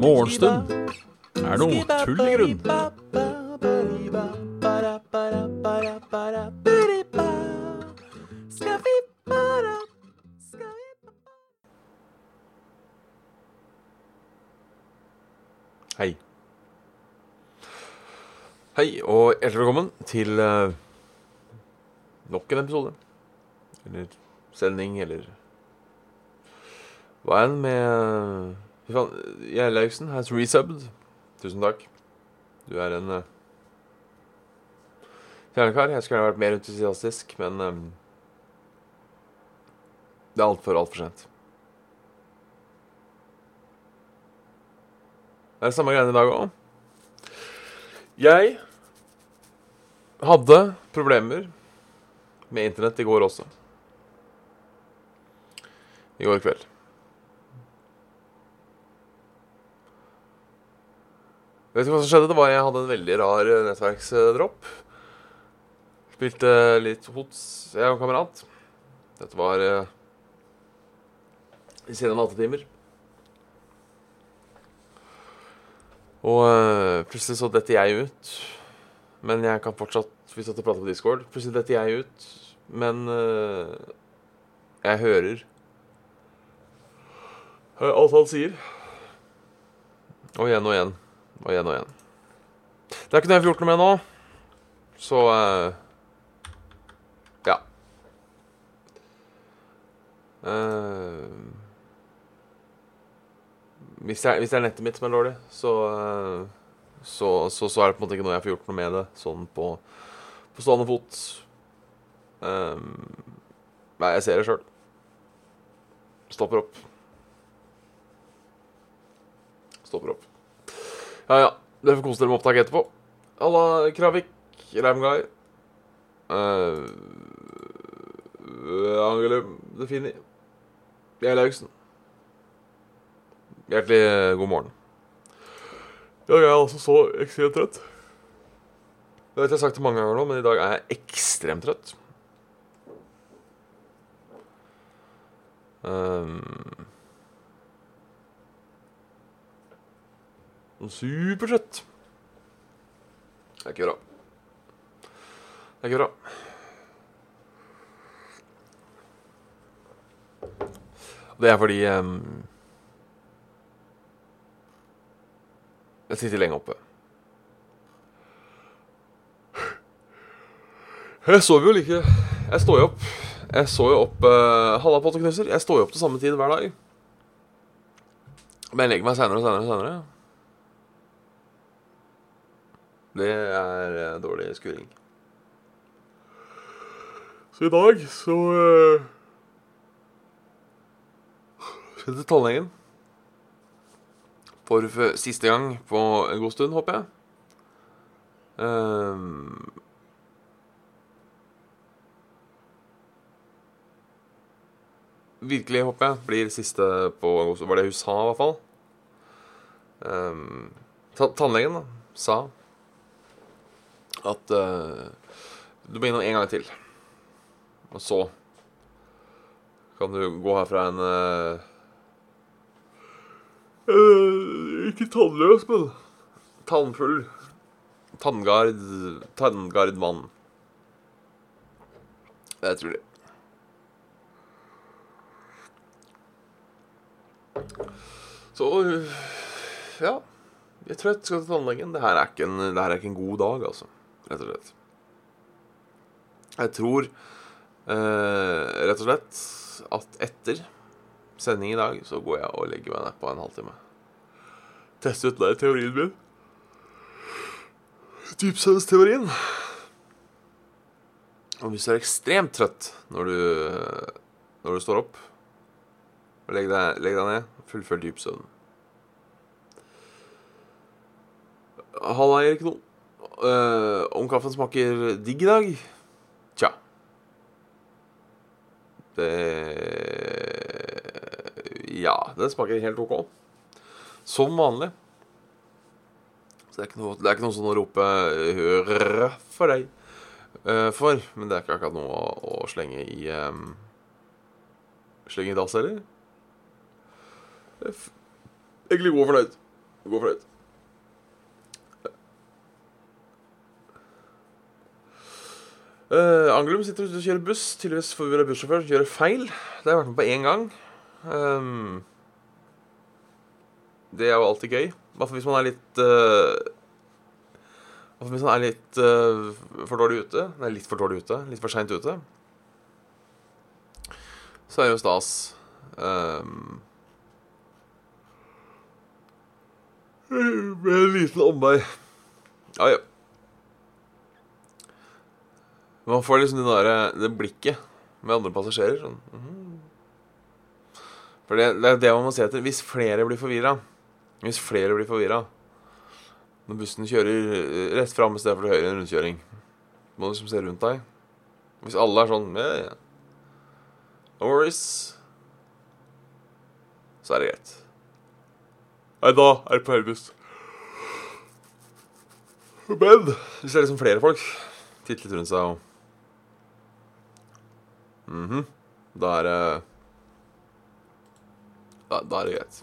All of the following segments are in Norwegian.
Morgenstund er noe tull i grunn. Hei. Hei, og hjertelig velkommen til eh, nok en episode. Eller sending, eller hva enn med Fy faen, Gjerlaugsen has resubbed. Tusen takk. Du er en uh, fjernekar. Jeg skulle gjerne vært mer entusiastisk, men um, det er altfor, altfor sent. Det er det samme greiene i dag òg. Jeg hadde problemer med internett i går også. I går kveld. Vet du hva som skjedde? Det var Jeg hadde en veldig rar eh, nettverksdropp. Spilte litt hots, jeg og en kamerat. Dette var eh, i sene nattetimer. Og eh, plutselig så detter jeg ut. Men jeg kan fortsatt Vi satt og pratet på Discord. Plutselig detter jeg ut. Men eh, jeg hører hører alt han sier. Og igjen og igjen. Og igjen og igjen. Det er ikke noe jeg får gjort noe med nå. Så uh, Ja. Uh, hvis, det er, hvis det er nettet mitt som er dårlig, så, uh, så, så, så er det på en måte ikke noe jeg får gjort noe med det sånn på, på stående fot. Eh, nei, jeg ser det sjøl. Stopper opp. Stopper opp. Ja, ja. Dere får kose dere med opptak etterpå. Halla, Kravik. Ramguy. Uh, Angelum Defini. Jeg er Gjerlaugsen. Hjertelig eh, god morgen. I dag er jeg altså så ekstremt trøtt. Det vet jeg har sagt det mange ganger nå, men i dag er jeg ekstremt trøtt. Um, Supertrøtt. Det er ikke bra. Det er ikke bra. Det er fordi um, Jeg sitter lenge oppe. Jeg sover jo like Jeg står jo opp. Jeg står jo opp uh, Halla, potteknuser. Jeg står jo opp til samme tid hver dag. Men jeg legger meg seinere og seinere og seinere. Det er uh, dårlig skuring. Så i dag så uh, Skal til tannlegen. For siste gang på en god stund, håper jeg. Um, virkelig, håper jeg, blir siste på en god stund. Var det hun sa, i hvert fall. Um, tannlegen da, sa at uh, du må innom en gang til. Og så kan du gå herfra en uh, Ikke tannløs, men tannfull. Tanngard Tanngardmann. Det tror jeg. Så ja. Jeg tror jeg skal til tannlegen. Det her er ikke en god dag, altså. Rett og slett. Jeg tror eh, rett og slett at etter sending i dag så går jeg og legger meg ned på en halvtime. Teste ut den teorien min. Dypsøvnsteorien. Og hvis du er ekstremt trøtt når du, når du står opp, legg deg, legg deg ned, fullfør dypsøvnen. Halla, Erik No. Uh, om kaffen smaker digg i dag? Tja. Det Ja, den smaker helt OK. Som vanlig. Så det er ikke noe, det er ikke noe sånn å rope 'hurra for deg'. uh, for. Men det er ikke akkurat noe å, å slenge i um, Slenge i dass heller. Jeg er Egentlig god fornøyd. God fornøyd. Uh, Anglum sitter og kjører buss. Tydeligvis forvirra bussjåfør som kjører feil. Det har jeg vært med på én gang. Um, det er jo alltid gøy. I hvis man er litt uh, Hvis man er litt uh, for dårlig ute. Nei, litt for dårlig ute. Litt for seint ute. Så er det jo stas. Um, med en liten omvei. Ja, ja. Man får liksom det, der, det blikket med andre passasjerer. Sånn. Mhm. For det, det, er det man må se etter. Hvis flere blir forvirra Hvis flere blir forvirra når bussen kjører eh, rett fram istedenfor til høyre i en rundkjøring, må du liksom se rundt deg. Hvis alle er sånn yeah, yeah. No worries. Så er det greit. Nei, da er det på høyrebuss. Men hvis det er liksom flere folk titter litt rundt seg og Mhm. Da er det da, da er det greit.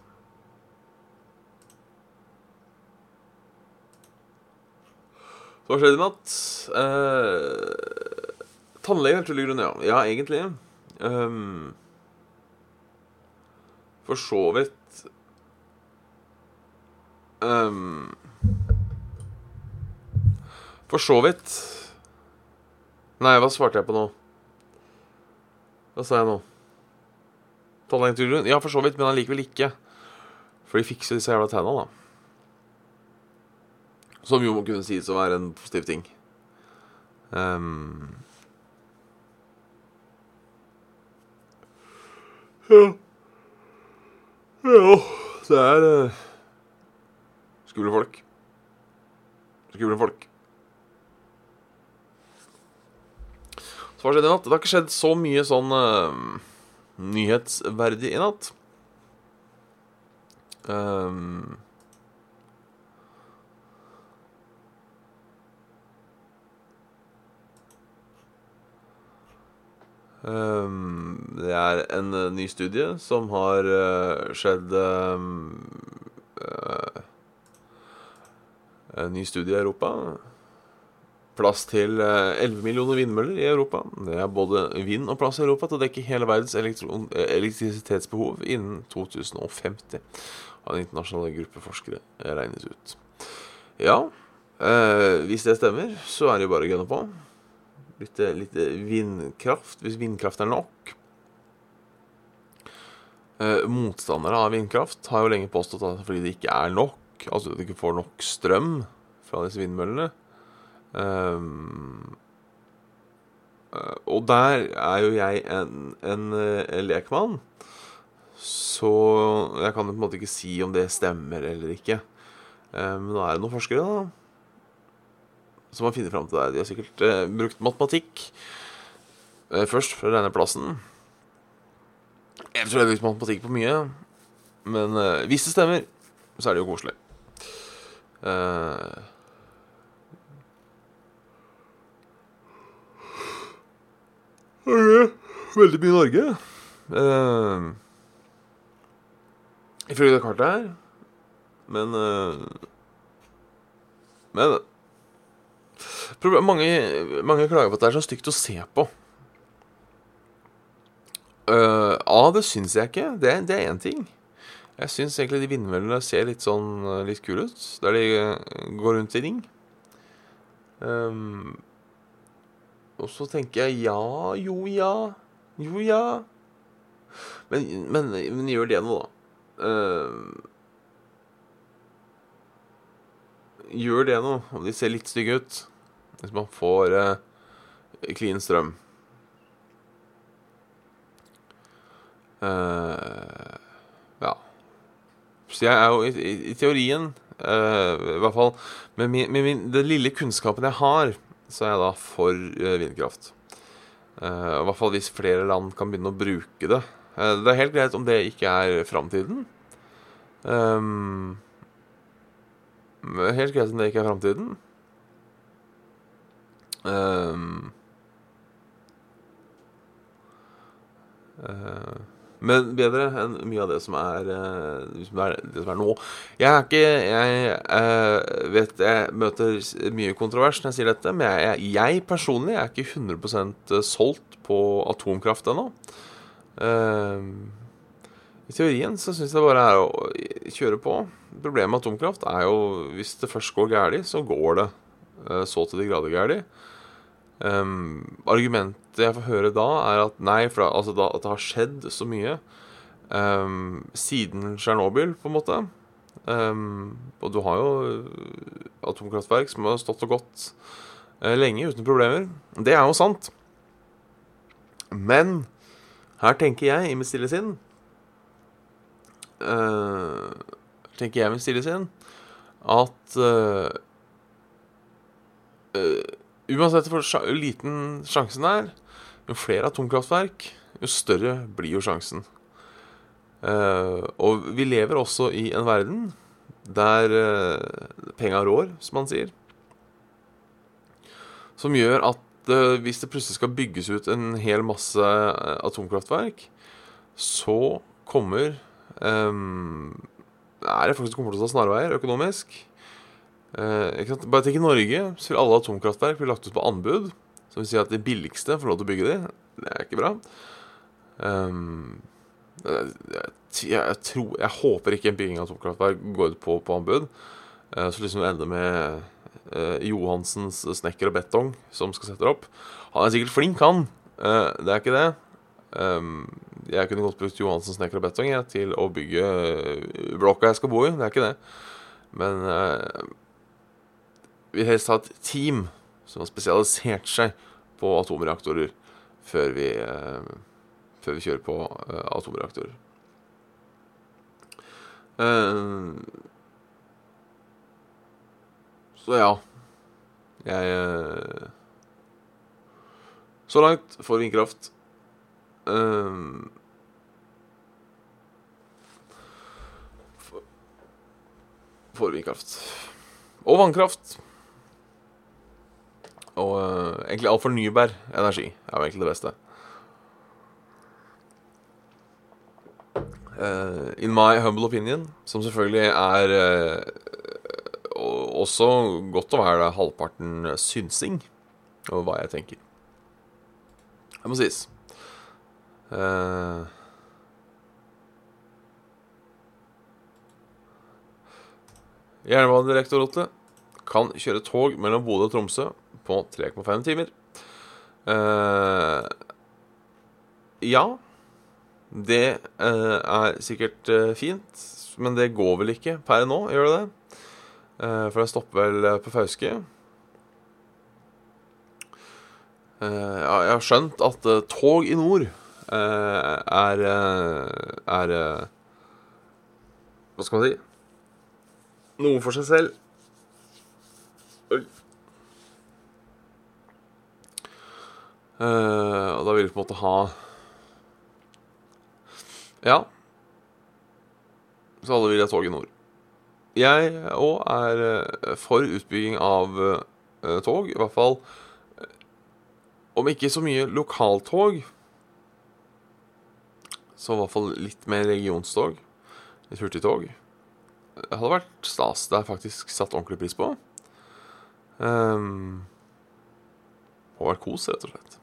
Så hva skjedde i natt? Eh, tannlegen er grunn, ja. Ja, egentlig. Um, for så vidt um, For så vidt Nei, hva svarte jeg på nå? Hva sa jeg nå? Tannlegeturen? Ja, for så vidt, men allikevel ikke. For de fikser disse jævla tenna, da. Som jo må kunne sies å være en positiv ting. Um, ja Ja, det er uh, skumle folk. Skumle folk. Hva skjedde i natt? Det har ikke skjedd så mye sånn uh, nyhetsverdig i natt. Um, um, det er en uh, ny studie som har uh, skjedd um, En ny studie i Europa. Plass til 11 millioner vindmøller i Europa. Det er både vind og plass i Europa til å dekke hele verdens elektrisitetsbehov innen 2050. Av en internasjonal gruppe forskere regnes ut. Ja, eh, hvis det stemmer, så er det jo bare å gunne på. Litt, litt, vindkraft, hvis vindkraft er nok. Eh, motstandere av vindkraft har jo lenge påstått at fordi det ikke er nok, altså at du ikke får nok strøm fra disse vindmøllene, Um, og der er jo jeg en, en, en, lekmann, så jeg kan på en måte ikke si om det stemmer eller ikke. Um, men nå er det noen forskere da som har funnet fram til det. De har sikkert uh, brukt matematikk uh, først for å regne plassen. Jeg tror jeg har brukt matematikk på mye, men uh, hvis det stemmer, så er det jo koselig. Uh, Veldig mye Norge. Uh, ifølge det kartet her. Men uh, Men mange, mange, klager på at det er så stygt å se på. Uh, A, det syns jeg ikke. Det, det er én ting. Jeg syns egentlig de vindmøllene ser litt sånn litt kule ut. Der de går rundt i ring. Um, og så tenker jeg ja, jo, ja. Jo, ja. Men, men, men gjør det noe, da? Uh, gjør det noe om de ser litt stygge ut? Hvis man får uh, clean strøm. Uh, ja. Så jeg er jo i, i, i teorien, uh, i hvert fall med, min, med min, den lille kunnskapen jeg har så er jeg da for eh, vindkraft. Uh, I hvert fall hvis flere land kan begynne å bruke det. Uh, det er helt greit om det ikke er framtiden. Um, helt greit om det ikke er framtiden. Um, uh, men bedre enn mye av det som er, uh, det som er, det som er nå. Jeg er ikke Jeg uh, vet jeg møter mye kontrovers når jeg sier dette, men jeg, jeg personlig er ikke 100% solgt på atomkraft ennå. Uh, I teorien så syns jeg det bare er å kjøre på. Problemet med atomkraft er jo hvis det først går galt, så går det så til de grader galt. Um, argumentet jeg får høre da, er at nei, for altså da, at det har skjedd så mye um, siden Tsjernobyl, på en måte. Um, og du har jo atomkraftverk som har stått og gått uh, lenge uten problemer. Det er jo sant. Men her tenker jeg i mitt stille sinn uh, Tenker jeg i mitt stille sinn at uh, Uansett hvor liten sjansen er, jo flere atomkraftverk, jo større blir jo sjansen. Uh, og vi lever også i en verden der uh, penga rår, som man sier. Som gjør at uh, hvis det plutselig skal bygges ut en hel masse atomkraftverk, så kommer um, Er det folk som til å ta snarveier økonomisk? Eh, Bare tenk i Norge, så vil alle atomkraftverk bli lagt ut på anbud. Som vil si at de billigste får lov til å bygge de. Det er ikke bra. Um, jeg, jeg, tror, jeg, håper ikke en bygging av atomkraftverk går ut på, på anbud. Eh, så liksom ender med eh, Johansens snekker og betong som skal sette det opp. Han er sikkert flink, han. Uh, det er ikke det. Um, jeg kunne godt brukt Johansens snekker og betong jeg, til å bygge blokka jeg skal bo i. Det er ikke det. Men vil helst ha et team som har spesialisert seg på atomreaktorer før vi, eh, før vi kjører på eh, atomreaktorer. Eh, så ja. Jeg Så langt for vindkraft. For, for vindkraft. Og vannkraft. Og uh, egentlig all fornybar energi er jo egentlig det beste. Uh, in my humble opinion, som selvfølgelig er uh, også godt å være halvparten synsing over hva jeg tenker. Det må sies. Uh, Jernbanedirektoratet kan kjøre tog mellom Bodø og Tromsø på 3,5 timer. Uh, ja, det uh, er sikkert uh, fint, men det går vel ikke per nå, gjør det det? for det stopper vel på Fauske. ja, jeg har skjønt at tog i nord er er Hva skal man si? Noe for seg selv. Oi. Uh, og da vil vi på en måte ha Ja. Så alle vil ha i nord. Jeg òg er uh, for utbygging av uh, tog. I hvert fall Om ikke så mye lokaltog, så i hvert fall litt mer regionstog. Litt hurtigtog. Det hadde vært stas. Det er faktisk satt ordentlig pris på. Um, og vært kos, rett og slett.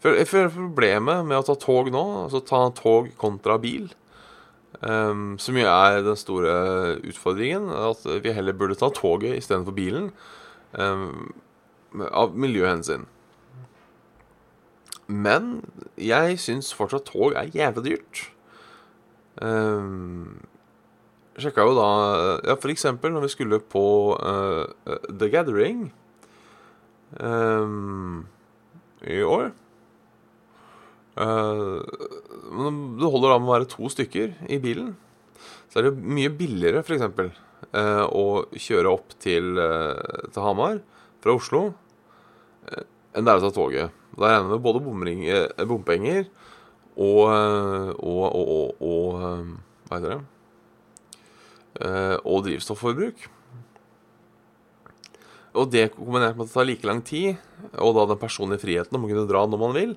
Jeg føler problemet med å ta tog nå, altså ta tog kontra bil, um, som jo er den store utfordringen, at vi heller burde ta toget istedenfor bilen, um, av miljøhensyn. Men jeg syns fortsatt tog er jævlig dyrt. Um, sjekka jo da Ja, for eksempel når vi skulle på uh, The Gathering um, i år uh, Det holder da med å være to stykker i bilen. Så er det mye billigere, f.eks., uh, å kjøre opp til, uh, til Hamar fra Oslo uh, enn det er å ta toget. Da regner jeg med både bompenger og, og, og, og, Hva heter det? eh, og drivstofforbruk. Og det kombinert med at det tar like lang tid, og da den personlige friheten om å kunne dra når man vil,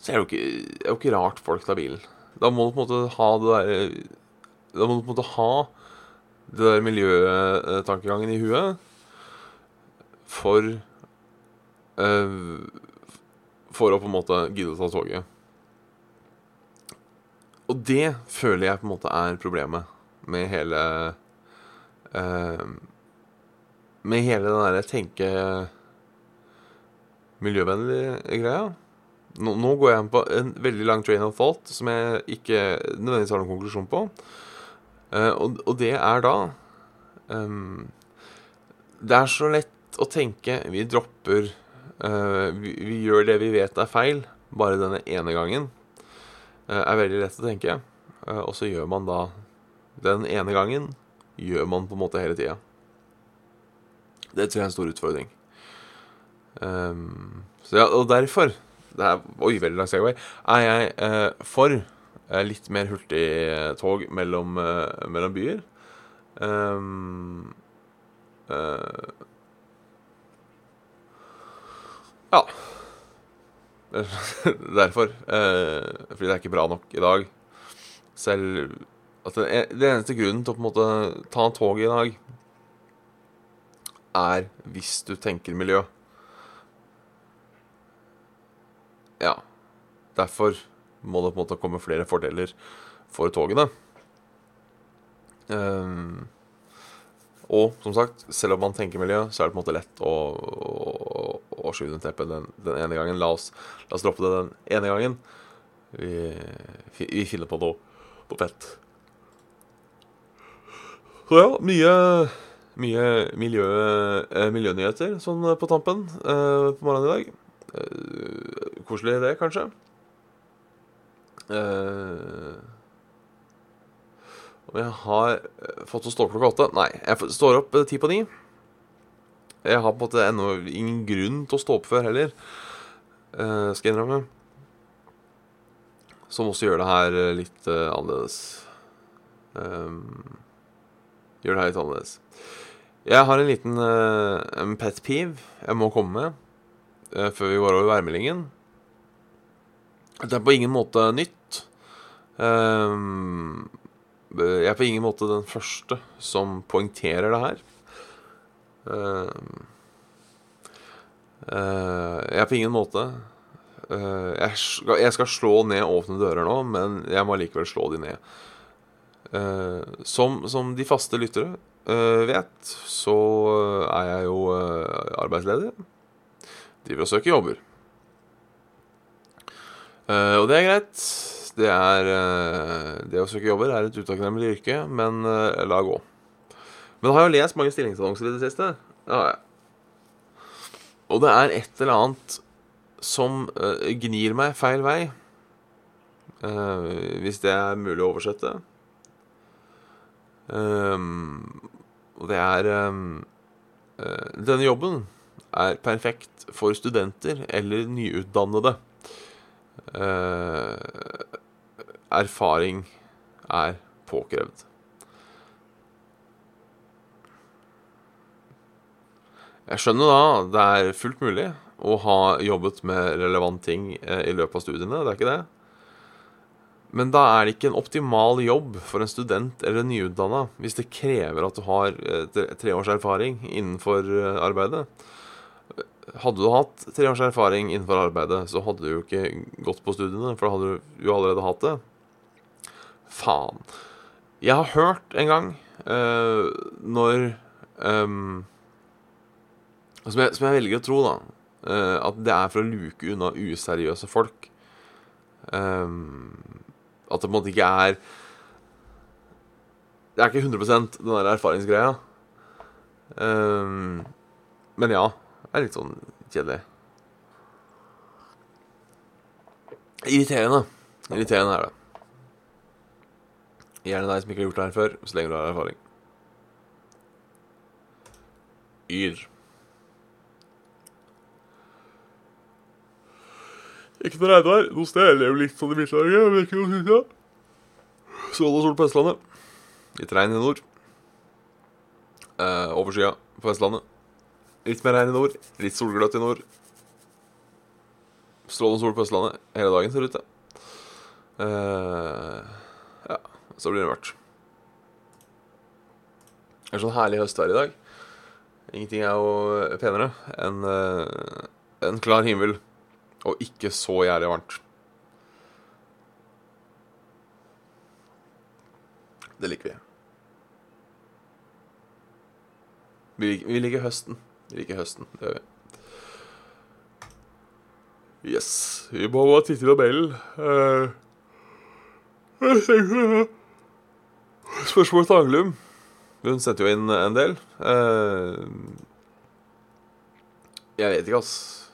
så er det jo ikke, det jo ikke rart folk tar bilen. Da må du på en måte ha det der Da må du på en måte ha det der miljøtankegangen i huet for uh, For å på en måte gidde å ta toget. Og det føler jeg på en måte er problemet med hele uh, Med hele den derre tenke miljøvennlige greia. Nå, nå, går jeg på en veldig lang train of thought som jeg ikke nødvendigvis har noen konklusjon på. Uh, og, og, det er da um, Det er så lett å tenke Vi dropper uh, vi, vi, gjør det vi vet er feil, bare denne ene gangen. Uh, er veldig lett å tenke. og så gjør man da Den ene gangen gjør man på en måte hele tida. Det tror jeg er en stor utfordring. Um, så ja, og derfor det er, Oi, veldig lang segway. Er jeg eh, for eh, litt mer hurtigtog mellom, eh, mellom byer? Um, ja. Derfor. Eh, fordi det er ikke bra nok i dag. Selv at det, det eneste grunnen til å på en måte ta toget i dag, er hvis du tenker miljø. Ja. Derfor må det på en måte komme flere fordeler for togene. Um, og som sagt, selv om man tenker miljø, så er det på en måte lett å, å, å skyve under teppet den, den, ene gangen. La oss, la oss, droppe det den ene gangen. Vi, vi finner på noe, på fett. Så ja, mye, mye miljø, eh, miljønyheter sånn på tampen eh, på morgenen i dag. Koselig det, kanskje. Om jeg har eh, fått å stå opp klokka åtte? Nei, jeg står opp ti på ni. Jeg har på en måte ennå ingen grunn til å stå opp før heller, skal jeg innrømme. Som også gjør det her litt annerledes. Gjør det her litt annerledes. Jeg har en liten uh, pet peeve jeg må komme med. uh, før vi går over værmeldingen. Det er på ingen måte nytt. Uh, jeg er på ingen måte den første som poengterer det her. Ehm, eh, jeg er på ingen måte eh, Jeg skal slå ned åpne dører nå, men jeg må likevel slå de ned. Som, som de faste lyttere vet, så er jeg jo arbeidsledig driver og søker jobber. Og det er greit. Det, er, det å søke jobber er et utakknemlig yrke, men la gå. Men har jo lest mange stillingsannonser i det siste. Ja, ja. Og det er et eller annet som gnir meg feil vei. hvis det er mulig å oversette. Og det er Denne jobben er perfekt for studenter eller nyutdannede. Eh, erfaring er påkrevd. Jeg skjønner da det er fullt mulig å ha jobbet med relevant ting eh, i løpet av studiene. Det er ikke det. Men da er det ikke en optimal jobb for en student eller en nyutdanna hvis det krever at du har eh, tre års erfaring innenfor arbeidet. Hadde du hatt tre års erfaring innenfor arbeidet, så hadde du jo ikke gått på studiene, for da hadde du jo allerede hatt det. Faen. Jeg har hørt en gang uh, når um, som, jeg, som, jeg, velger å tro, da, uh, at det er for å luke unna useriøse folk. Um, at det på en måte ikke er Det er ikke 100% den der erfaringsgreia. Um, men ja. Det er litt sånn kjedelig. Irriterende. Irriterende er det. Gjerne deg som ikke har gjort det her før, så lenge du har erfaring. Yr. Ikke noe regnvær noe sted. Jeg lever litt sånn i Midt-Norge, jeg. Sol på Østlandet. Litt regn i nord. Eh, overskya på Vestlandet. Litt mer regn i nord. Litt solgløtt i nord. Strålende sol på Østlandet hele dagen, ser det ut til. Eh, ja, så blir det mørkt. Det er sånn herlig høstvær i dag. Ingenting er jo penere enn eh, en klar himmel og ikke så jævlig varmt. Det liker vi. Vi, lik- vi liker høsten. Vi liker høsten, det gjør vi. Yes. Vi må bare titte i tabellen. Tenker- Spørsmål til Anglum. Hun sendte jo inn en del. Eh, jeg vet ikke, ass.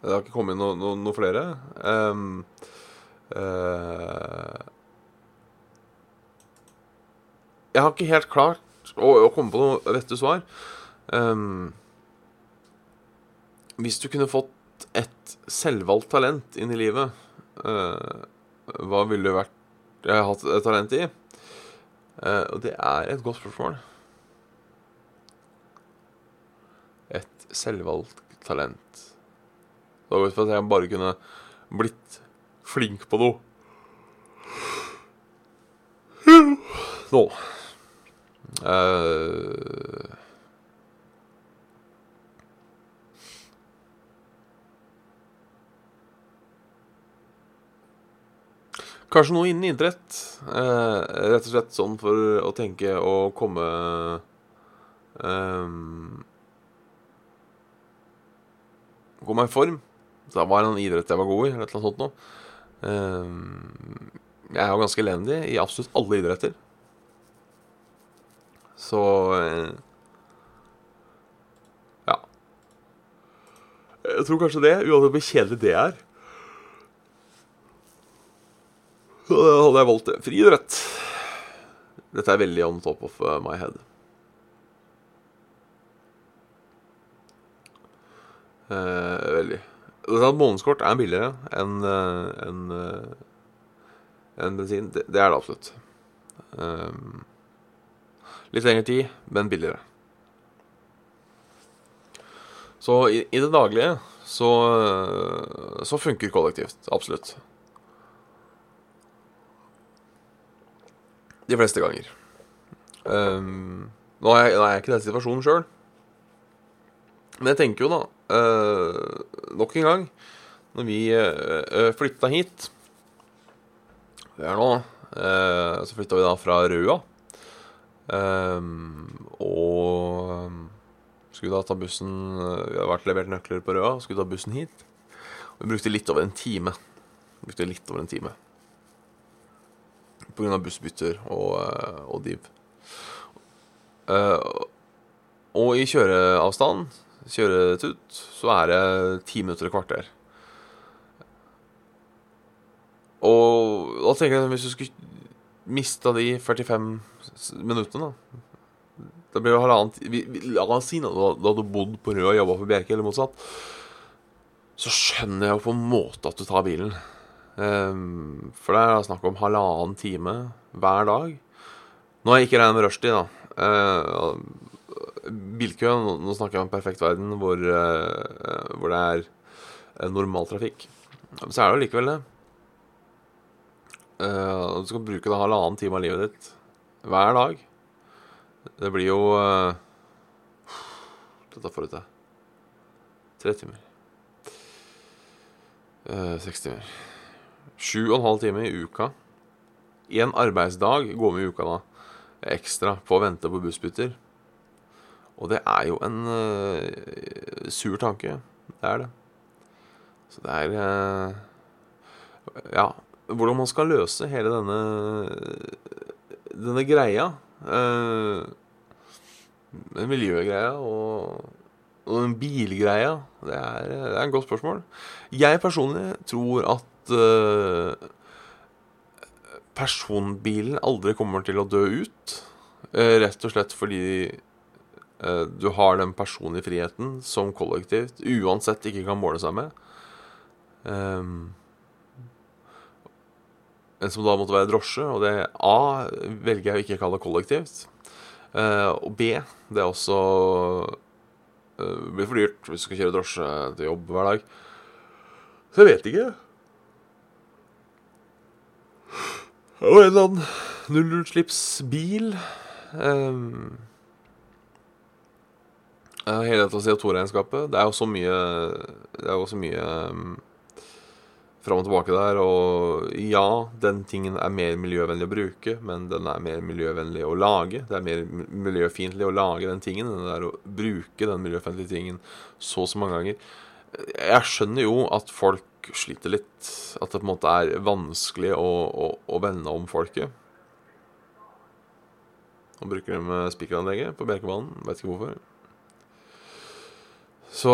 Det har ikke kommet inn noe, noe flere. Um, uh, jeg har ikke helt klart å, å komme på noe rette svar. Um, hvis du kunne fått et selvvalgt talent inn i livet, uh, hva ville du vært har hatt et talent i? Uh, og det er et godt spørsmål. Et selvvalgt talent. Det ut for at jeg bare kunne blitt flink på noe. Nå. uh, Kanskje noe innen idrett. Eh, rett og slett sånn for å tenke og komme ehm, Komme i form. Da var en idrett jeg var god i, eller et eller annet sånt noe. Ehm, jeg er jo ganske elendig i absolutt alle idretter. Så eh, Ja. Jeg tror kanskje det, uansett hvor kjedelig det er. Så hadde jeg valgt det. Friidrett. Dette er veldig on top of uh, my head. Eh, veldig. At månedskort er billigere enn en, enn, eh, bensin. Det, det er det absolutt. Um, litt lengre tid, men billigere. Så i, i det daglige så, eh, så funker kollektivt. Absolutt. De fleste ganger. Um, nå, er jeg, nå er jeg ikke i den situasjonen sjøl. Men jeg tenker jo, da eh, Nok en gang, når vi uh, flytta hit Vi er nå eh, Så flytta vi da fra Røa. Um, og skulle da ta bussen eh, Vi hadde vært levert nøkler på Røa, skulle ta bussen hit. Og vi brukte litt over en time. Vi brukte litt over en time. På grunn av bussbytter og, eh, og div. Eh, og i kjøreavstand, kjøretut, så er det ti minutter og kvarter. Og da tenker jeg hvis du skulle mista de 45 s- minuttene, da Da blir det vi- La oss si da, da du bodd på Rød og jobba for Bjerke, eller motsatt. Så skjønner jeg jo på en måte at du tar bilen. Um, for det er snakk om halvannen time hver dag. Nå er jeg ikke regnet med rushtid, da. Eh, bilkø, nå, snakker jeg om en perfekt verden hvor, eh, hvor det er eh, normaltrafikk. Så er det jo likevel det. Eh, du skal bruke det halvannen time av livet ditt hver dag. Det blir jo Dette får du til. Tre timer. Seks timer. Sju og en halv time i uka. En arbeidsdag går med i uka da. Ekstra på å vente på bussbytter. Og det er jo en uh, sur tanke. Det er det. Så det er uh, Ja, hvordan man skal løse hele denne denne greia. Uh, den miljøgreia og, og den bilgreia. Det er, det er et godt spørsmål. Jeg personlig tror at uh, personbilen aldri kommer til å dø ut. Uh, rett og slett fordi du har den personlige friheten som kollektivt uansett ikke kan måle seg med. Um, en som da måtte være drosje, og det A velger jeg å ikke kalle kollektivt. Uh, og B, det er også uh, blir for dyrt hvis du skal kjøre drosje til jobb hver dag. Så jeg vet ikke. Og en eller annen nullutslippsbil. Um, hele dette CO2-regnskapet. Det er jo så mye Det er jo så mye um, fram og tilbake der. Og ja, den tingen er mer miljøvennlig å bruke, men den er mer miljøvennlig å lage. Det er mer miljøfiendtlig å lage den tingen enn det er å bruke den miljøfiendtlige tingen så og så mange ganger. Jeg skjønner jo at folk sliter litt. At det på en måte er vanskelig å, å, å vende om folket. Og bruker de spikeranlegget på Bjerkebanen. Vet ikke hvorfor. Så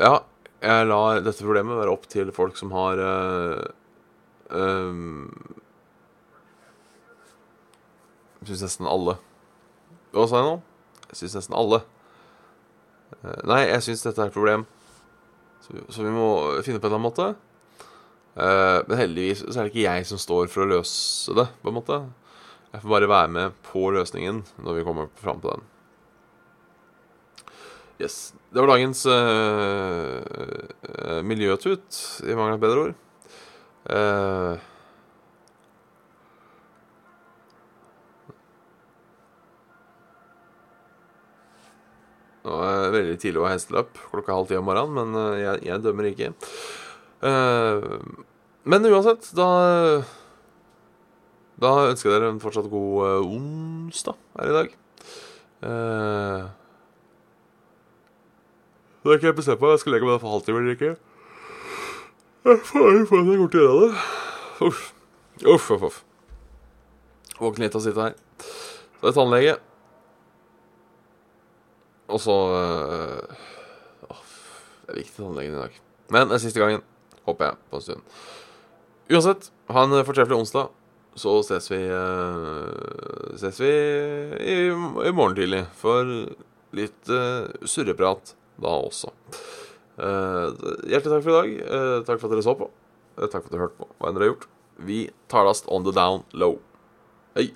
ja, jeg lar dette problemet være opp til folk som har uh, um, Jeg syns nesten alle Hva sa jeg nå? Jeg syns nesten alle. Uh, nei, jeg syns dette er et problem. Så, så, vi må finne på en eller annen måte. Uh, men heldigvis så er det ikke jeg som står for å løse det, på en måte. Jeg får bare være med på løsningen når vi kommer fram til den. Yes. Det var dagens uh, uh, miljøtut, i mangel av bedre ord. Uh, Nå er det veldig tidlig å ha hesteløp klokka halv ti om morgenen, men jeg, jeg dømmer ikke. men uansett, da Da ønsker jeg dere en fortsatt god onsdag her i dag. Uh, det er ikke jeg bestemt meg. Jeg skal legge meg for halvtime eller ikke. Jeg får få det gjort gjøre det. Uff. Uff, uff, uff. Våkne litt og sitte her. Så det er tannlege. Og så øh, Det er viktig tannlegen i dag. Men det er siste gangen, håper jeg, på en stund. Uansett, ha en fortreffelig onsdag. Så ses vi øh, Ses vi i, i morgen tidlig for litt øh, surreprat da også. Uh, hjertelig takk for i dag. Uh, takk for at dere så på. Uh, takk for at dere hørte på. Hva enn dere har gjort. Vi tar last on the down low. Hei.